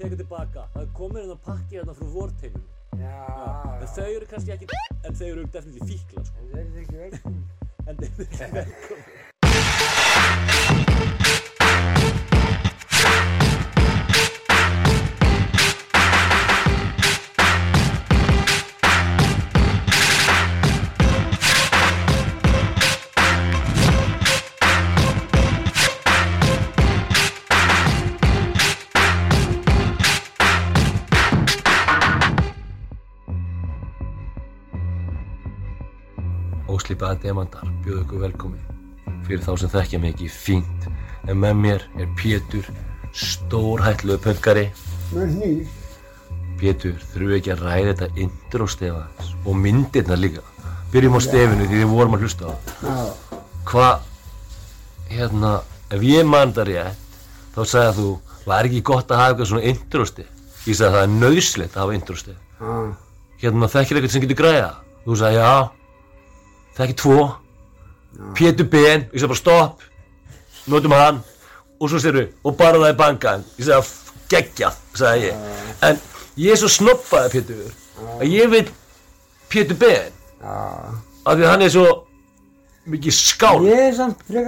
tekur tilbaka. Það komin hérna pakki hérna frá vorteiminu. Já, En þau eru kannski ekki, en þau eru definitíð fíkla, sko. það er ekki velkomin. En þau eru ekki velkomin. Demantar bjóðu ykkur velkomin. Fyrir þá sem þekkja mig ekki fínt. En með mér er Pétur, stórhætluðu pöngari. Pétur, þurfum við ekki að ræða þetta intro stefans og myndirna líka. Byrjum á stefinu því við vorum að hlusta á Hvað, hérna, ef ég man það rétt, þá sagði þú, var ekki gott að hafa eitthvað svona intro stef? Ég sagði það er nöðslegt að hafa intro stef. já, Hérna, þekkir eitthvað sem getur græða? Þú sagði, já, þekki tvo, Pétur Ben, ég sagði bara stopp, notum hann, og svo styrir við, og bara það í bankan. Ég sagði, geggjað, sagði ég. En ég er svo snoppaði, Pétur, að ég veit Pétur Ben, af því að hann er svo mikið skál. Er.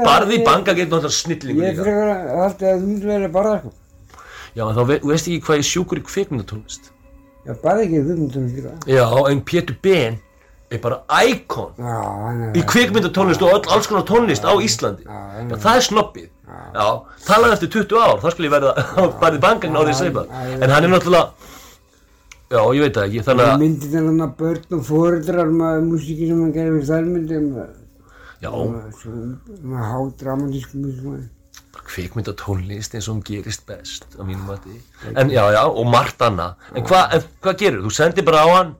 Barði banka getur náttúrulega snillingur Ég er frekar alltaf að þú myndir verið barða, sko. Já, en þá ve veist ekki hvað ég er sjúkur í kvikmyndatónlist. Já, barði ekki þú myndir verið líka. Já, en Pétur Ben er bara íkon í kvikmyndatónlist og öll, alls konar tónlist á Íslandi. Já, það er snobbið. Já, talaði eftir 20 ár, þá skulle ég verða bara í bankan árið seipa. En hann er náttúrulega, já, ég veit það ekki, þannig að, myndir þennan að börn og fóreldrar með músíki sem hann gerir við þær myndir með, já, með há dramatísku músík. kvikmyndatónlist eins og hún gerist best á mínum mati. En já, já, og margt annað. En hvað en hvað gerir? Þú sendir bara á hann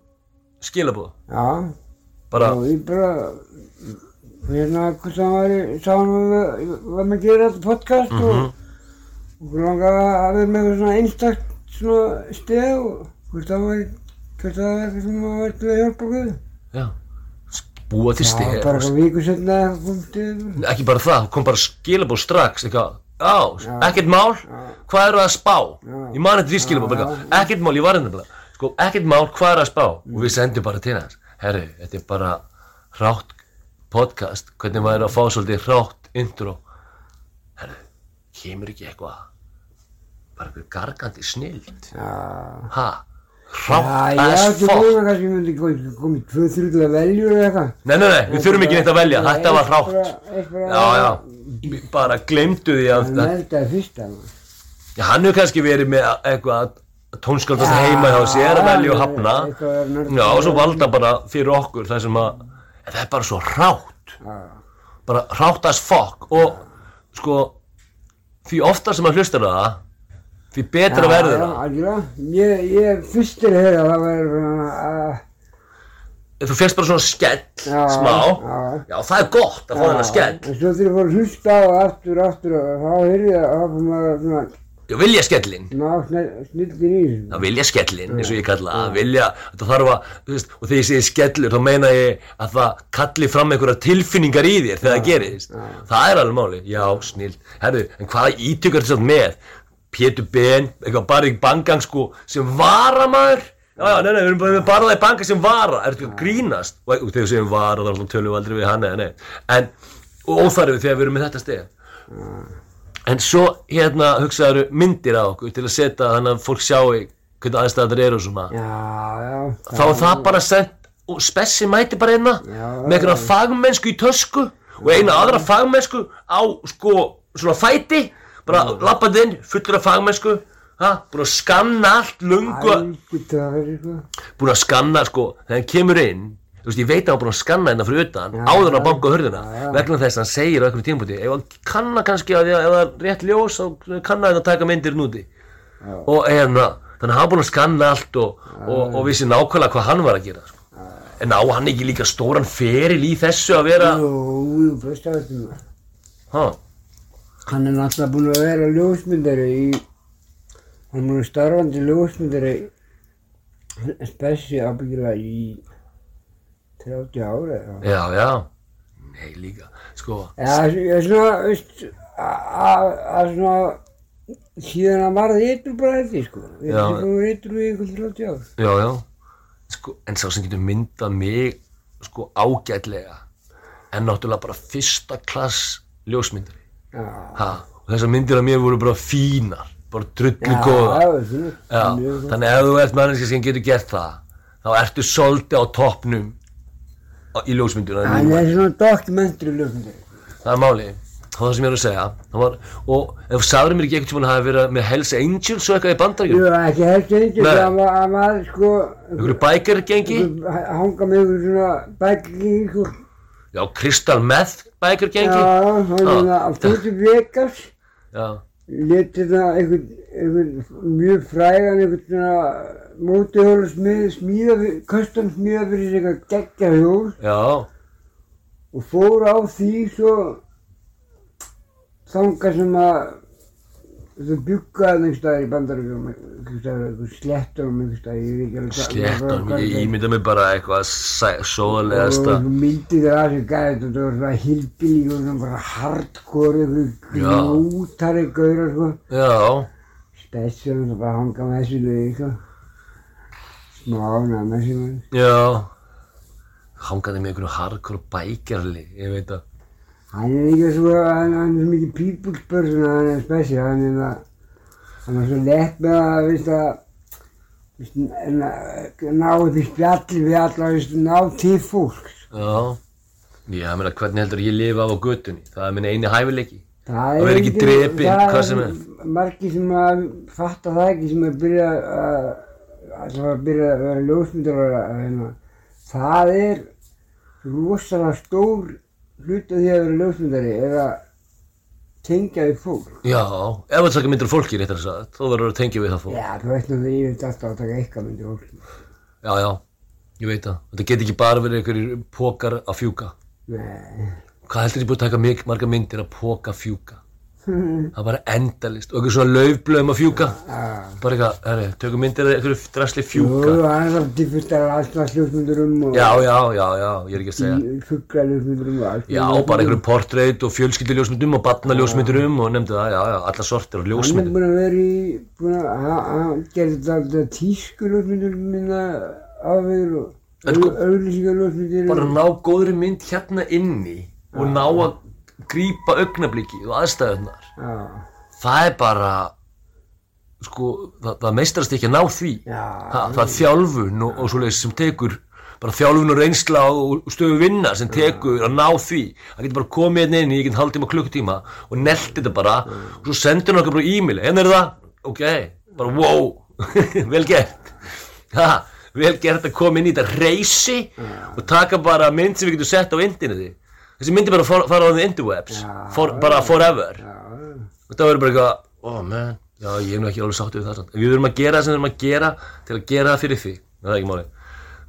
skilabóð. Já, Bara, og ég bara, hérna, hvort það var, sá hann að við varum að gera þetta podcast Mhm. og okkur langaði að vera með svona einstakt svona stef og hvort það var, hvort það var eitthvað sem var til að hjálpa okkur. já, búa til Já, stef. bara eitthvað viku setna ekki bara það, kom bara skilabóð strax eitthvað, já, ekkert mál? Hvað eru að spá, Já. ég man eftir því skilabóð bara, eitthvað, ekkert mál, ég var hérna bara sko, ekkert mál, hvað eru að spá? Og við sendum bara til hans, herri, þetta er bara hrátt podcast. Hvernig maður er að fá svolítið hrátt intro? Herri, kemur ekki eitthvað? Bara eitthvað gargandi snild? Já. ha, Já, hrátt ég as fuck. búin að kannski myndi komið komið tvö þrjú til að velja eða eitthvað. nei, nei, nei, við þurfum ekki neitt að velja, þetta var hrátt. já, já, bara glemdu því að Það meldaði fyrsta. maður. Já, hann hefur kannski verið með eitthvað tónskaldast heima hjá sér að velja og hafna. Já, og svo valda bara fyrir okkur það sem að, það er bara svo rátt, Já. bara rátt as fuck og sko, því oftar sem maður hlustar það, því betra verður það. Ég, fyrstir heyra að það að, Þú fegst bara svona skell, Já, smá, já. já, það er gott að fá þennan skell. En svo þegar ég fór að hlusta á aftur aftur og þá heyrði ég að það kom að svona, Já, vilja skellin. ná snildin í þessu. að vilja skellin, eins og ég kalla það, að vilja, þetta þarf að, þú veist, og þegar ég segi skellur, þá meina ég að það kalli fram einhverja tilfinningar í þér þegar það gerist. Það er alveg máli, já, snill. Herru, en hvaða ítökar þetta með? Pétur Ben, eitthvað bara í bangang, sko, sem varamæður? Já, já, nei, nei, við erum bara, það í bangang sem vara, ertu að grínast? Og þegar við segjum vara, þá tölum við aldrei við hann, nei, nei. En, og óþarfið þegar við erum með þetta steg. En svo hérna hugsaður myndir á okkur til að setja þannig að fólk sjáu hvernig aðstæðar eru og svona. Já, já. Þá er það bara sendt og Spessi mæti bara einna Já, með einhverja fagmennsku í tösku og eina aðra fagmennsku á sko svona fæti bara lappað inn fullur af fagmennsku ha, búin að skanna allt lungu eitthvað. búin að skanna sko þegar hann kemur inn veist ég veit að hann búin að skanna hérna fyrir utan Já, áður en að banka á hurðina Já, já. vegna þess að hann segir á einhverjum tímpúti ef hann kanna kannski að ef það er rétt ljós þá kanna hann að taka myndir núti og hérna þannig að hann búin að skanna allt og, og, og vissi nákvæmlega hvað hann var að gera sko. en á hann ekki líka stóran feril í þessu að vera Jú, jú, best að þetta. ha, Hann er náttúrulega búin að vera ljósmyndari í, hann er starfandi ljósmyndari spessi ábyggilega í 30 ára eða. já, já nei líka sko, Já, ég er svona, veist, að- að að svona síðan hann varði eitthvað bara þetta, sko. Ég Já. er búin eitthvað í einhvern 30 ár. Já, já. Sko, en sá sem getur myndað mig sko ágætlega en náttúrulega bara fyrsta klass ljósmyndari. Já. Ha, og þessar myndir af mér voru bara fínar, bara drullu Já, góða. það. Já, gott. þannig ef þú ert mannski sem getur gert það, þá ertu svolítið á toppnum í ljósmynduna. Hann er svona dokumentri löfndir. Það er málið. Það var það sem ég er að segja. Það Var, og ef sagður mér ekki einhvern tímann að hafa verið með Hells Angels og eitthvað í bandaríkjum, Jú, ekki ekki, Nei. það var, hann var, sko, einhverju bækargengi, einhver- hanga með einhver svona bækling, sko. já, Crystal Meth bækargengi, Já, hann Já, er það, að fór til Vegas, já, leti það einhvern, einhvern mjög frægan, einhvern svona mótihjóla smíða, smíða, fyrir- custom smíða fyrir sig eitthvað geggja hjól. Já, og fór á því svo þanga sem að þau bjuggaði einhver staðar í bandaríkjum, einhver staðar, einhver slettunum einhver staðar, ég veit ekki alveg hvað- hvað- ég ímynda mig bara eitthvað sóðalegasta, og myndið það sem gæði þetta það var svona hilbílík og svona bara hardcore Já. grútari gaurar sko. Já, spesial og bara hanga með þessu lögi sko ánægð með þessu lögi já, hangaði með einhverju hardcore bækarli, ég veit að, hann er líka svo hann, er svo mikið person hann er spesial hann er það hann er svo lett með að veist að ná- ná upp í spjalli við alla veist ná til fólks. Já, já, meina, hvernig heldur ég lifa á götunni, það er minn eini hæfileiki, Það Það verður ekki drepinn, það hvað sem er. Margir sem að fatta það ekki sem að byrja að að að byrja að vera ljósmyndar og hérna. Það er rosalega stór hlut af því að vera ljósmyndari að tengja við fólk. já, ef þú taka myndir fólki réttar að sagða, þá verður að tengja við það fólk, Já, þú veist náttúrulega ég veit alltaf að taka eitthvað myndir fólk. já, já, ég veit það, þetta get ekki bara verið einhverjir pókar að fjúka, Nei. hvað heldur ég búið að taka margar myndir að póka fjúka, það er bara endalist, og einhver svona laufblöðum að fjúka, bara eitthvað, herri, tökum myndir af einhverju drasli Jú, fjúka, það er alltaf fullt af alltaf ljósmyndurum og já, já, já, já, ég er ekki að segja, fuggla ljósmyndurum og allt. já, bara einhverjum portrait og fjölskylduljósmyndum og barnaljósmyndurum og nefndi það, já, já, alla sortir af Hann er búinn að vera í, búinn að, gerði þetta alltaf tískuljósmyndir minna og hérna inni og ná að grípa augnablikið og aðstæðunar, Já, það er bara, sko, það, það meistarast ekki að ná því, já, það, það er þjálfun og, og svoleiðis sem tekur bara þjálfun og reynsla og stöðu vinna sem tekur að ná því. Það getur bara komið hérna inn í ekki hálftíma klukkutíma og nelt þetta bara og svo sendur hann okkur bara e-mail. Hérna er það, ok, bara wow. Vel gert. Ha, vel gert að koma inn í þetta reysi og taka bara mynd sem við getum sett á interneti þessi myndi bara fara á the interwebs. For, bara forever. og það verður bara eitthvað, oh man, já ég er nú ekki alveg sáttu við það. En við verðum að gera það sem við verðum að gera til að gera það fyrir því, það er ekki máli.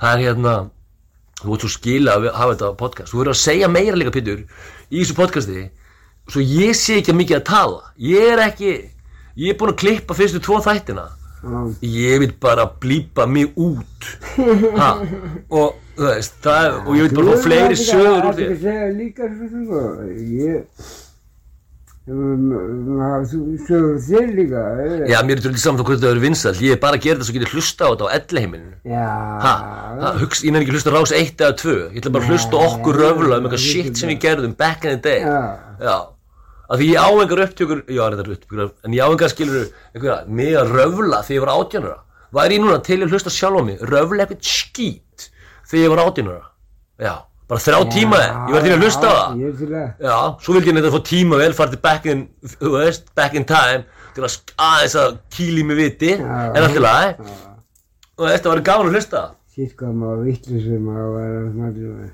Það er hérna, þú ert svo skila að hafa þetta podcast, þú verður að segja meira líka Pétur í þessu podcasti, svo ég sé ekki mikið að tala, ég er ekki, ég er búinn að klippa fyrstu tvo þættina, ég vil bara blípa mig út, ha, og þú veist, það er, og ég vil bara fá fleiri sögur úr Það ekki að segja líka svo sem sko, ég, þú sögur þér líka. Já, mér er trúlega saman þá hvort það eru vinsall, ég er bara að gera þetta svo getið hlusta á þetta á elleheimilinu. Já, hugsa, ég nefnir ekki hlusta rás 1 eða 2 Ég ætla bara að hlusta okkur röfla um eitthvað shit sem við gerðum back in the day. Já. Já Af því ég á engar upptökur, já þetta er upptökur En ég á engar skilur einhverja mig að röfla þegar ég var átjánara Væri ég núna til að hlusta sjálf á mig Röfla eitthvað skít þegar ég var átjánara Já, bara þrjá tíma Ég var til að hlusta á það. Ég til að, Já, svo vildi ég neitt að fá tíma vel farið back in, þú veist, back in time til að aðeins að kýli mig viti en allt í lagi? Og þetta var gaman að hlusta sítt hvað maður vittlisum að vera smáttið.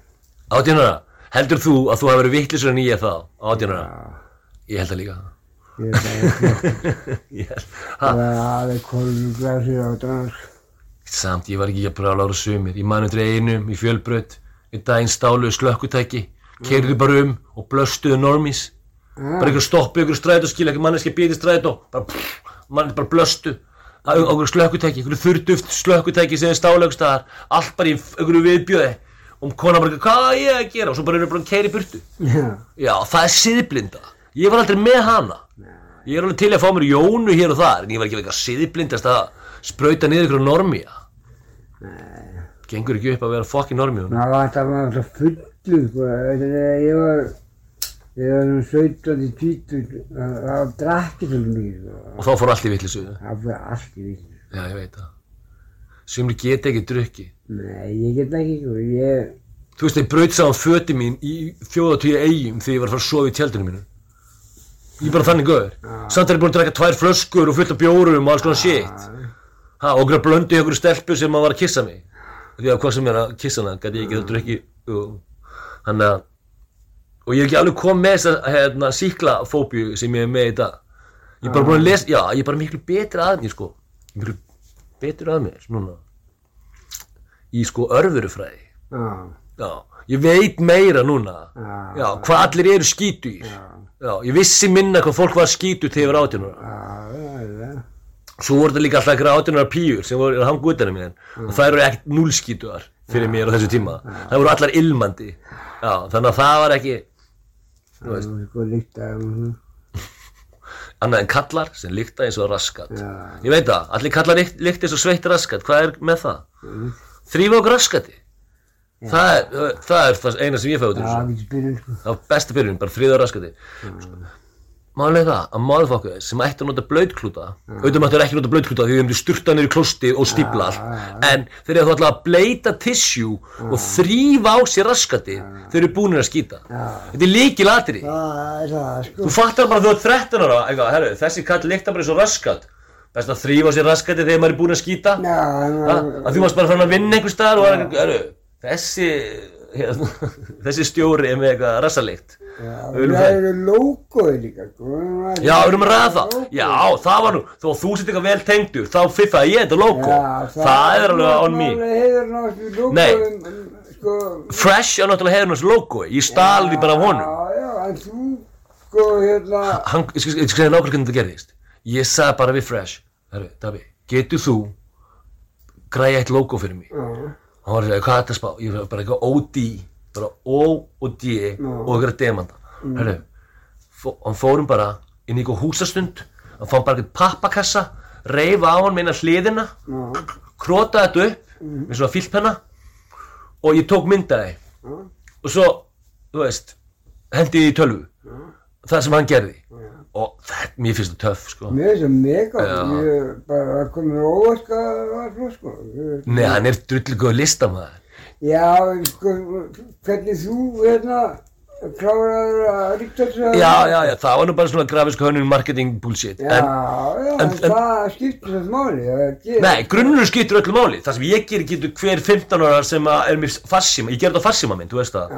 Átjánara, heldur þú að þú hefur verið vittlisur en ég þá, átjánara? Ég held það líka. Ég er bara Ég held, ha, Það er aðeins koluglasir á drans. samt, ég var ekki að brála ára sumir. Ég man eftir einum í fjölbraut, í daginn stáluðu slökkutæki, keirðu bara um og blöstuðu normis. Bara einhver stoppu, einhver strætó, skilja, einhver manneski býti strætó, bara, pff, mann bara blöstu. Á einhverju slökkutæki, einhverju þurrduft slökkutæki sem er stálaugstaðar, allt bara í einhverju viðbjöði. Og konan bara, hvað á ég að gera? Og svo bara erum við bara að keira í burtu. Já, það er siðblinda. Ég var aldrei með hana. Ég er alveg til að fá mér jónu hér og þar, en ég var ekki eitthvað siðblindast að sprauta niður ykkur normía. Gengur ekki upp að vera fokkin normíun. maður var alltaf fullu sko, ég var ég var um 17 títur það var drakkið svo mikið sko. Og þá fór allt í vittlisu. það fyrir allt í vitt Já, ég veit það. Sumri geta ekki drukki. nei, ég get ekki sko, ég Þú veist, ég braut saman föti mín í þjóðatíu eigum þegar ég var að fara að sofa í tjaldinu mínu. Ég er bara þannig göður. Samt er ég búin að drekka tvær flöskur og fullt af bjórum og alls konar shit. Ha, og okkur að blöndu í okkur stelpu sem að var að kissa mig. Því að hvað sem er að kissa hana, gæti ég ekki að drukki. Þannig að, og ég er ekki alveg komið með þessa hérna, síklafóbíu sem ég er með í dag. Ég er bara búin að lesa, já, ég er bara miklu betri að mér, sko. Miklu betri að mér, núna. Í sko örfurufræði. Já, ég veit meira núna. Já. Já, hvað allir eru. Já, ég vissi minna hvað fólk var skítu þegar ég var já Svo voru þetta líka alltaf eitthvað átjánur píur sem voru að hanga utan um mér. Og það eru ekkert núlskítuar fyrir mér á þessu tíma. Það voru allar ilmandi. Já, þannig að það var ekki, það að annað en kallar sem líkta eins og raskat. Já. Ég veit það, allir kallar líkt, líkt eins og sveitt raskat. Hvað er með það? Þrýfa okkur raskati. Það er, það er það eina sem ég fæði út já, þessu. við sko. Það var besta byrjun, bara þriða raskati Málega það að motherfucker sem ætti að nota blöytklúta auðvitað máttu ekki nota blöytklúta því þau myndu sturta niður í klosti og stípla allt. en eru þá alltaf að bleita tissue og þrýfa á sér raskati þeir eru búinir að skýta. Þetta er líkil það sko. Þú fattar bara að þú ert 13 ára eitthvað, herru, þessi kall líkta bara eins og raskat. Best að þrýfa á sér raskati þegar maður er búin að skýta. Að þú varst bara að vinna einhver staðar og þessi hérna, þessi stjóri er með eitthvað rassalikt já, Við viljum það það. eru logoði líka sko Já, við erum að ræða það. Já, það var nú, þó þú sitt eitthvað vel tengdur, þá fiffaði ég þetta logo. það, er alveg on me. Það Nei. sko, Fresh er náttúrulega hefur náttúrulega logoi, ég stal því bara af honum. Já, já, en þú, sko, hérna, Hann, ég skal segja nákvæmlega hvernig þetta gerðist. Ég sagði bara við Fresh, herru, Davi, getur þú græja eitt logo fyrir mig? já, Hann var að segja, hvað er þetta að spá? Ég var bara eitthvað OD, bara O og D og eitthvað demanda. Fó, hann fórum bara inn í eitthvað húsastund, hann fann bara eitthvað pappakassa, reif á hann meina hliðina, já, krotaði þetta upp með svona fílpenna og ég tók myndaði og svo, þú veist, hendi í tölvu. Það sem hann gerði og þetta, mér finnst þetta töff, sko. Mér er svo mega, ég bara komið óvart hvað það var svo, sko. Nei, hann er drullu góð listamæður Já, sko, hvernig þú, hérna, kláraður að ríkta þess að... Já, já, já, það var nú bara svona grafisku hönnun marketing bullshit. Já, en, já, en- en, það skiptir þess máli, það. Nei, grunnur skiptur öllu máli. Það sem ég gerir getur hver 15 ára sem að er með farsíma. Ég ger þetta á farsíma minn, þú veist það.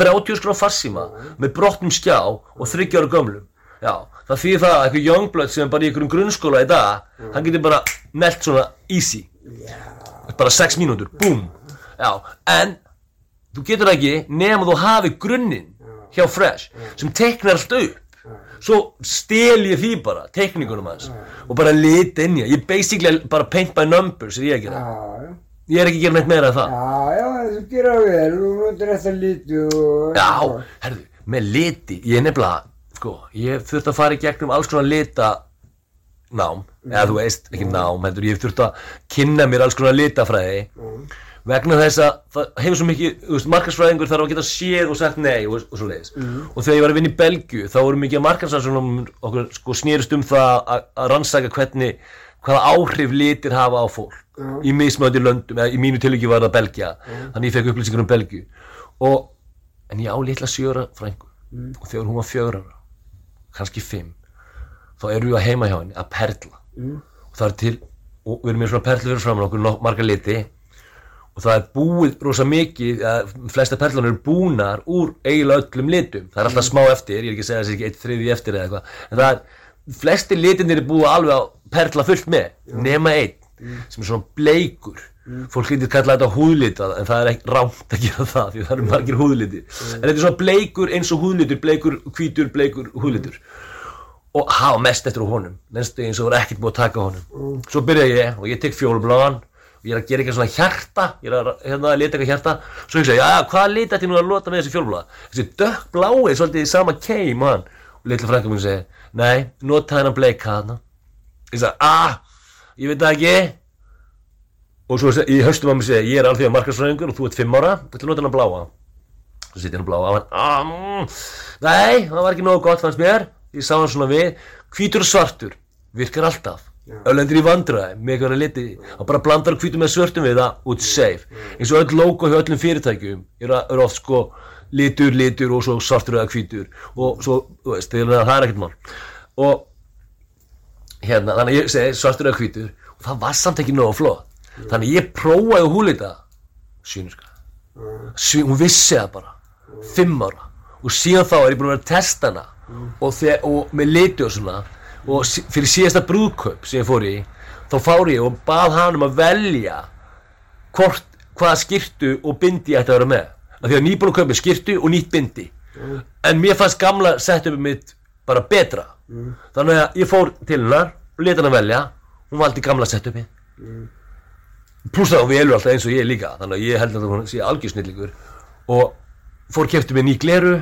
30 skrá farsíma með brotnum skjá og 30 ára gömlum Já, það þýðir það að eitthvað youngblood sem er bara í einhverjum grunnskóla í dag Hann getur bara nelt svona easy. Bara 6 mínútur, búm. Já, en þú getur ekki nema þú hafi grunninn hjá Fresh sem teiknar allt upp. Svo stel ég því bara teikningunum hans og bara lit inn í það. ég basically bara paint by numbers er ég að gera. Ég er ekki að gera neitt meira en það. Já, já, þú gerir það vel, þú notur eftir liti og... já, herðu, með liti ég er nefnilega, sko, ég þurft að fara í gegnum alls konar lita nám, eða þú veist, ekki nám heldur, ég þurft að kynna mér alls konar litafræði. Vegna þess að það hefur svo mikið, þú veist, markarsfræðingur þarf að geta séð og sagt nei og, og svo leiðis og þegar ég var að vinna í Belgju þá voru mikið markarsfræðinum okkur sko snýrist um það að, að rannsaka hvernig hvaða áhrif litir hafa á fólk. Í mismöndi löndum, eða í mínu tilviki var það Belgia þannig ég fekk upplýsingar um Belgju og, en ég á litla sjöra frængu og þegar hún var fjögur ára kannski fimm þá erum við að heima hjá henni að perla. Og það er til, og við erum með svona perlu fyrir framan okkur, nok- marga liti. Og það er búið rosa mikið að flesta perlunar eru búnar úr eiginlega öllum litum, það er alltaf smá eftir ég er ekki að segja þessi ekki eitt þriði eftir eða eitthvað. En það er, flesti litinir er búið alveg að perla fullt með nema einn sem er svona bleikur fólk getur kallað þetta húðlitað en það er ekki rámt að gera það því það eru margir húðliti en þetta er svona bleikur eins og húðlitur bleikur, hvítur, bleikur, húðlitur. Og hafa mest eftir honum næstu eins og var ekkert búið að taka honum. Svo byrja ég og ég tek fjólubláðan og ég er að gera eitthvað svona hjarta ég er að, hérna, að lita eitthvað hjarta. Svo hugsa ég, já, lit ætti ég nú að lota með þessi fjólubláða? Þessi dökkblái, svolítið sama keim og litla frænka mín segi nei, nota hennan bleika þarna. Ég sagði, ah, ég veit það ekki og svo í höstum að mér segi ég er alþjóða markarsfræðingur og þú ert fimm ára. Þetta er nota hennan bláa? Svo sitt hennan bláa. Og hann, ah, mm, nei, það var ekki nógu gott fannst mér. Ég sá hann svona við, hvítur og svartur virkar alltaf. Ölendur í vandræði, með eitthvað liti. Og bara blandar hvítum með svörtum við það út safe. Eins og öll logo hjá öllum fyrirtækjum eru er oft sko litur, litur og svo svartur eða hvítur. Og svo, þú veist, það er ekkert mál. Og hérna, þannig að ég segi svartur eða hvítur. Og það var samt ekki nógu flott þannig ég prófaði að húlita sýnuska sí, hún vissi það bara, fimm ára. Og síðan þá er ég búin að vera að testa hana. Og, þe- og með liti og svona. Og fyrir síðasta brúðkaup sem ég fór í þá fór ég og bað hann um að velja hvort, hvaða skirtu og bindi ég ætti að vera með. Af því að nýbúin að kaupa skirtu og nýtt bindi. En mér fannst gamla setupið mitt bara betra. Þannig að ég fór til hennar og leta hann að velja. Hún valdi gamla setupið pluss það hún velur alltaf eins og ég líka þannig að ég held að hún sé algjörsnillingur. Og fór kefti mér ný gleru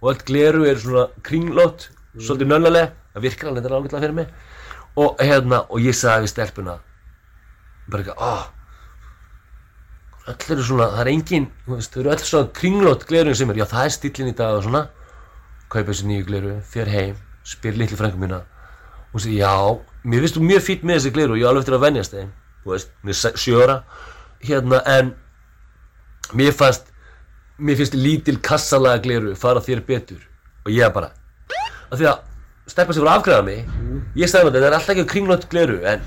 og öll gleru er svona kringlót svolítið nönnaleg, það virkar alveg þetta er ágætlega fyrir mig. Og hérna, og ég sagði við stelpuna bara eitthvað, ah öll eru svona, það er engin þau eru öll svona kringlót glerun sem er já það er stillin í dag og svona. Kaupa þessi nýju gleru, fer heim spyr litli frængu mína. Og segi já, mér finnst þú mjög fýtt með þessi gleru og ég á alveg eftir að venjast þeim veist, mér er ára. Hérna, en mér fannst mér finnst lítil kassalaga gleru fara þér betur. Og ég bara af því að stelpa sem voru að afgræða mig ég sagði með þetta er alltaf ekki kringlót gleru en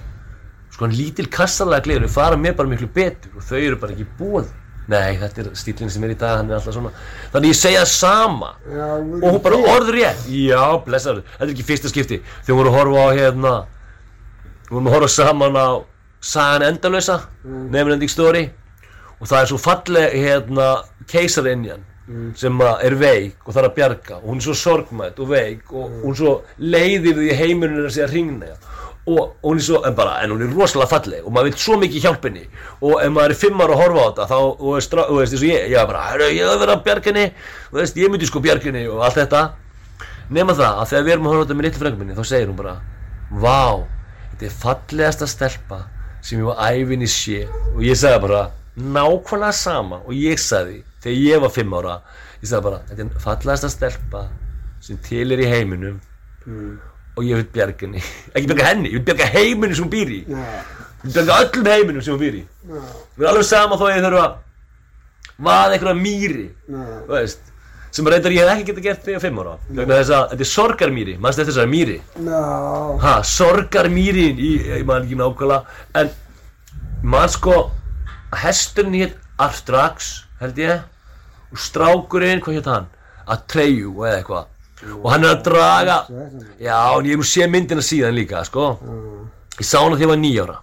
sko hann lítil kassalega gleru fara mér bara miklu betur og þau eru bara ekki búið nei þetta er stílinn sem er í dag hann er alltaf svona. Þannig ég segja það sama. Já, og hún bara orður rétt. Já blessaður. Þetta er ekki fyrsta skipti. Þegar við vorum að horfa á hérna við vorum að horfa saman á Sagan Endalösa mm. Neverending Story og það er svo falleg hérna keisarinnjan sem að er veik og þarf að bjarga. Og hún er svo sorgmætt og veik og hún svo leiðir því heiminum er að segja hringna og, og hún er svo, en bara, en hún er rosalega falleg og maður vil svo mikið hjálpa henni. Og ef maður er fimm ára að horfa á þetta þá, og þú veist, eins og ég, ég var bara, herru, ég hef verið að bjarga henni. Þú veist, ég myndi sko bjarga henni og allt þetta. Nema það að þegar við erum að horfa á þetta með litlu frengum minni þá segir hún bara, vá þetta er fallegasta stelpa sem ég var æfinni sé og ég sagði bara nákvæmlega sama. Og ég sagði þegar ég var fimm ára ég sagði bara, þetta er fallegasta stelpa sem til er í heiminum. Og ég vil bjarga henni. Ekki bjarga henni, ég vil bjarga heiminum sem hún býr í. Ég Já, vil bjarga öllum heiminum sem hún býr í. Já, við erum alveg sama þó að ég þurfa að vaða einhverja mýri þú veist sem reyndar ég hef ekki getað gert þegar ég var fimm ára. Vegna þess að þetta er sorgarmýri, mannst eftir þessari mýri? Já, ha, sorgarmýrin í, ég man ekki nákvæmlega. En man sko að hesturinn hétt Artrax held ég. Og strákurinn, hvað hétt hann? Atreyu eða eitthvað. Og hann er að draga já, en ég hef nú sé myndina síðan líka sko. Ég sá hana þegar ég var nýjára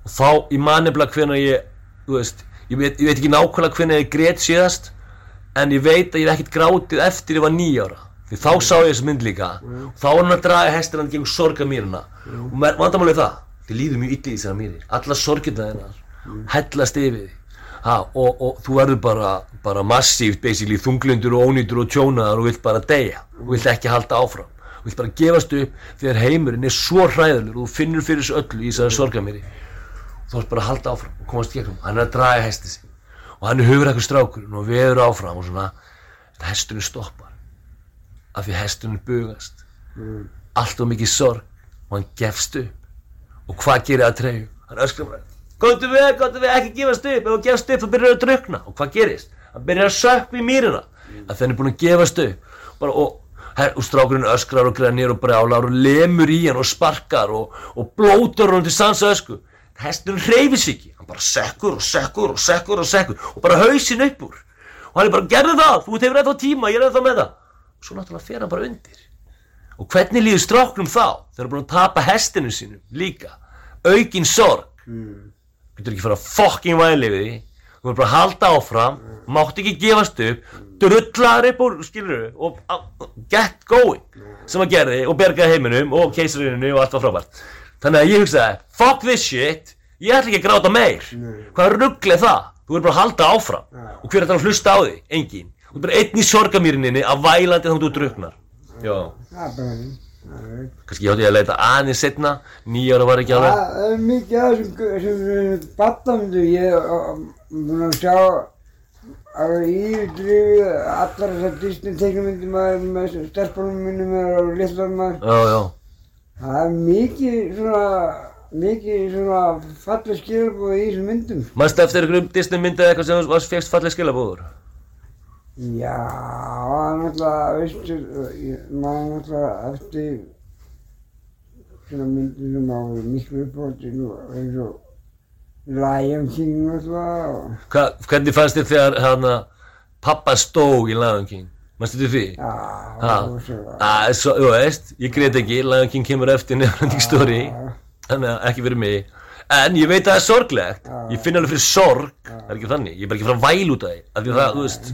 og þá, ég man nefnilega hvenær ég þú veist, ég veit, ég veit ekki nákvæmlega hvenær ég grét síðast en ég veit að ég hef ekkert grátið eftir ég var nýjára því þá sá ég þessu mynd líka. Og þá var hann að draga hestina hann gegn sorgamýrina og mer- vandamálið það þið líður mjög illa í þessara mýrir alla sorgirna hennar hellast yfir ha, og, og þú verður bara, bara massíft þunglundur og ónýtur og tjónaðar og vilt bara deyja. Og vilt ekki halda áfram. Og vilt bara gefast upp þegar heimurinn er svo hræðilegur og þú finnur fyrir þessu öllu í þessari sorgamýri þú varst bara að halda áfram og komast gegnum. Hann er að draga hesti sin og hann er hugur ekkur strákurinn og veður áfram og svona en hesturinn stoppar. Af því hesturinn bugast. Allt og mikið sorg. Og hann gefst upp. Og hvað gerir að treyju? Hann öskrar bara góttu við, góttu við, ekki gefast upp. Ef þú gefst upp þá byrjar að drukna og hvað gerist? Hann byrjar að sökk í mýrina. Að þenni er búin að gefast upp. Bara, og, her, og strákurinn öskrar og grænir og brjálar og lemur í hann og sparkar og, og blótar hann til sansa ösku hesturinn hreyfir sig ekki. Hann bara sekkur og sekkur og sekkur og sekkur og bara hausinn upp úr. Og hann er bara gerðu það, þú hefur ennþá tíma, ég er ennþá með það. Og svo náttúrulega fer hann bara undir. Og hvernig líður stráknum þá? Þeir eru búin að tapa hestinu sínum líka. Aukin sorg. Getur ekki fara að fucking væli við því. Þú verður bara að halda áfram mátt ekki gefast upp drullar upp úr, skilur og get going sem að gerði og bergaði heiminum og keisarinu og allt var frábært þannig að ég hugsaði, fuck this shit ég ætla ekki að gráta meir. Hvað rugl er það, þú verður bara að halda áfram. Og hver er það að hlusta á því, engin þú er bara einn í sorgamýrininni að vælandi þá þú druknar Já, það er. Það er- kannski ég ég að leita aðeins setna, nýjára var ekki alveg. Það er mikið af þessum, þessum battamyndu, ég er búinn að sjá alveg yfirdrifi allar þessar Disney teiknumyndir maður með stelpunum minnum og litlar maður. Já, já. Það er mikið svona, mikið svona falleg skilabóð í þessum myndum. Manstu eftir einhverjum Disney myndið eitthvað sem þú fegst falleg skilabóður? Já, það er náttúrulega, veistu, ég- maður er náttúrulega eftir svona myndir sem á miklu uppbóti eins og Lion King náttúrulega og hvernig fannst þér þegar hana pappa stó í Lion King? Manstu þér því? Svo, þú veist, ég greit ekki, Lion King kemur eftir nefnandi story, þannig að ekki fyrir mig. En ég veit að það er sorglegt, ég finn alveg fyrir sorg, það er ekki þannig, ég er bara ekki frá að væl út af því, af því að það, þú veist,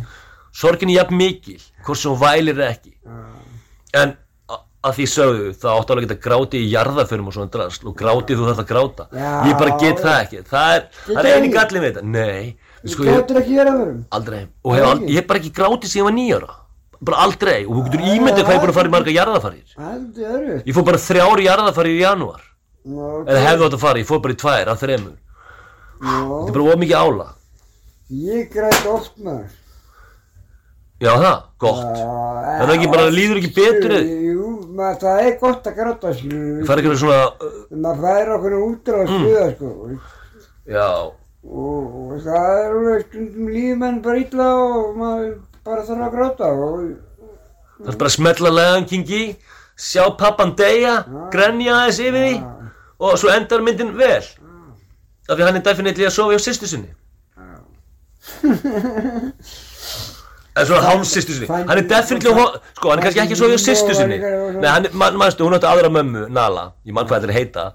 sorgin er jafn mikil, hvort sem hún vælir ekki. En að því sögðu, það áttu alveg að geta gráti í jarðaförum og svona drasl og grátið þú þarf að gráta. Ég bara get það ekki, það er, það er eini gallin við þetta. Nei, sko ég, verið aldrei, og hef, ég hef bara ekki grátið síðan ég var nýjára. Bara aldrei, og þú getur ímyndið hvað ég er búin að fara í marga jarðafarir. Það er örugt. Ég fór bara þrjár jarðafarir í janúar. Nú, Eða hefði átt að fara, ég fór bara í tvær af þremur. Þetta er bara of mikið ála. ég græt oft maður. Já það, gott. Já, Er það ekki bara, líður ekki betur? Jú, maður, það er gott að gráta, skilur. Það er ekki svona, uh, Maður fær okkur útrá að stuða, sko. já, Og, og það er stundum lífmenn bara illa og maður bara þarf að gráta og það er bara að smetla legangingi, sjá pappan deyja, grenja aðeins yfir því. Og svo endar myndin vel. Af því hann er definitely að sofa hjá sýstu sinni. Eða svona hálf sýstu sinni. Hann er definitely, að sko, hann er kannski ekki að sofa hjá sýstu sinni. Nei, hann, man, manstu, hún átti aðra mömmu, Nala, ég mann hvað þetta er heita.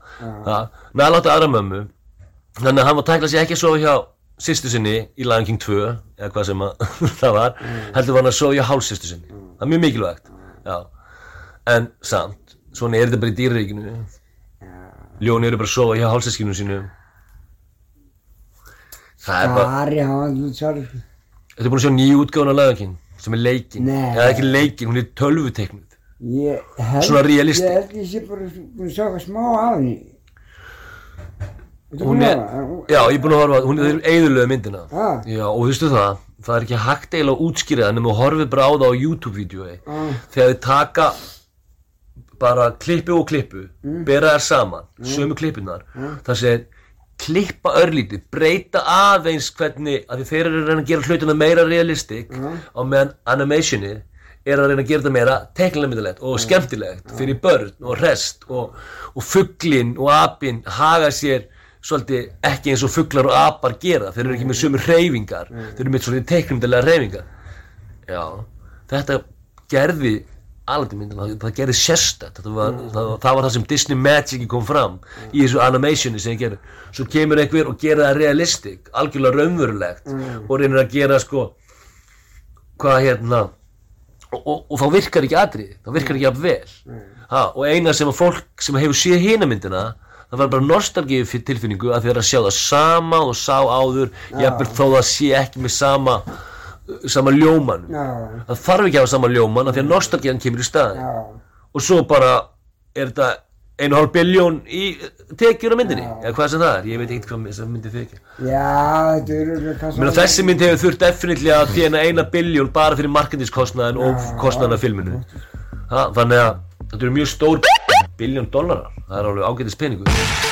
Ja, Nala átti aðra mömmu, þannig að hann var tækla sig ekki að sofa hjá sýstu sinni í Lion King 2, eða hvað sem að það var, heldur var hann að sofa hjá hálfsýstu sinni. Það er mjög mikilvægt, já. En samt, svona er þetta bara í dýraríkinu. Ljóni eru bara að sofa hjá hálfsýskinu sínu. Það er bara, þetta er búin að sjá nýju útgáfun af Lion King, sem er leikin. Nei. Eða ekki leikin, hún er held, Svona realistic. Ég held ég sé bara að sjá eitthvað smá af henni. Hún er, já, ég er búin að horfa, hún er eðurlega myndina. Ah. Já, og þú veistu það, það er ekki hægt eiginlega að útskýra það nema að horfið bara á það á YouTube-vídeói. Ah. Þegar þið taka bara klippu og klippu, Mm. bera þær saman, sömu klippunar, það segir klippa örlítið, breyta aðeins hvernig, að því þeir eru að reyna að gera hlutina meira realistik á meðan animationi er að reyna að gera þetta meira teknilegmyndilegt og skemmtilegt fyrir börn og rest og, og fugglin og apinn haga sér svolítið ekki eins og fugglar og apar gera, þeir eru ekki með sömu hreyfingar, þeir eru með svolítið teknilega hreyfingar. Já, þetta gerði alveg myndina, það, það gerði sérstætt það var, það, það var það sem Disney Magic kom fram í þessu animationi sem ég gerði svo kemur einhver og gera það realistic algjörlega raunverulegt og reynir að gera sko hvað hérna og, og, og þá virkar ekki atrið, þá virkar ekki að vel. Ha, og eina sem að fólk sem hefur séð hina myndina það var bara nostalgíu fyrir tilfinningu að því að sjá það sama og sá áður jafnvel þó það sé ekki með sama sama ljóman. Já, það þarf ekki að hafa sama ljóman af því að nostalgían kemur í staðin já. og svo bara er þetta einu hálf biljón í tekjur á myndinni eða hvað sem það er, ég veit ekkert hvað myndi Já, alveg kannski... Menna, þessi mynd hefur þurft definitely að þjána eina biljón bara fyrir marketingskostnaðin og kostnaðin af filminu. Ha, þannig að þetta eru mjög stór biljón dollarar það er alveg ágætis peningur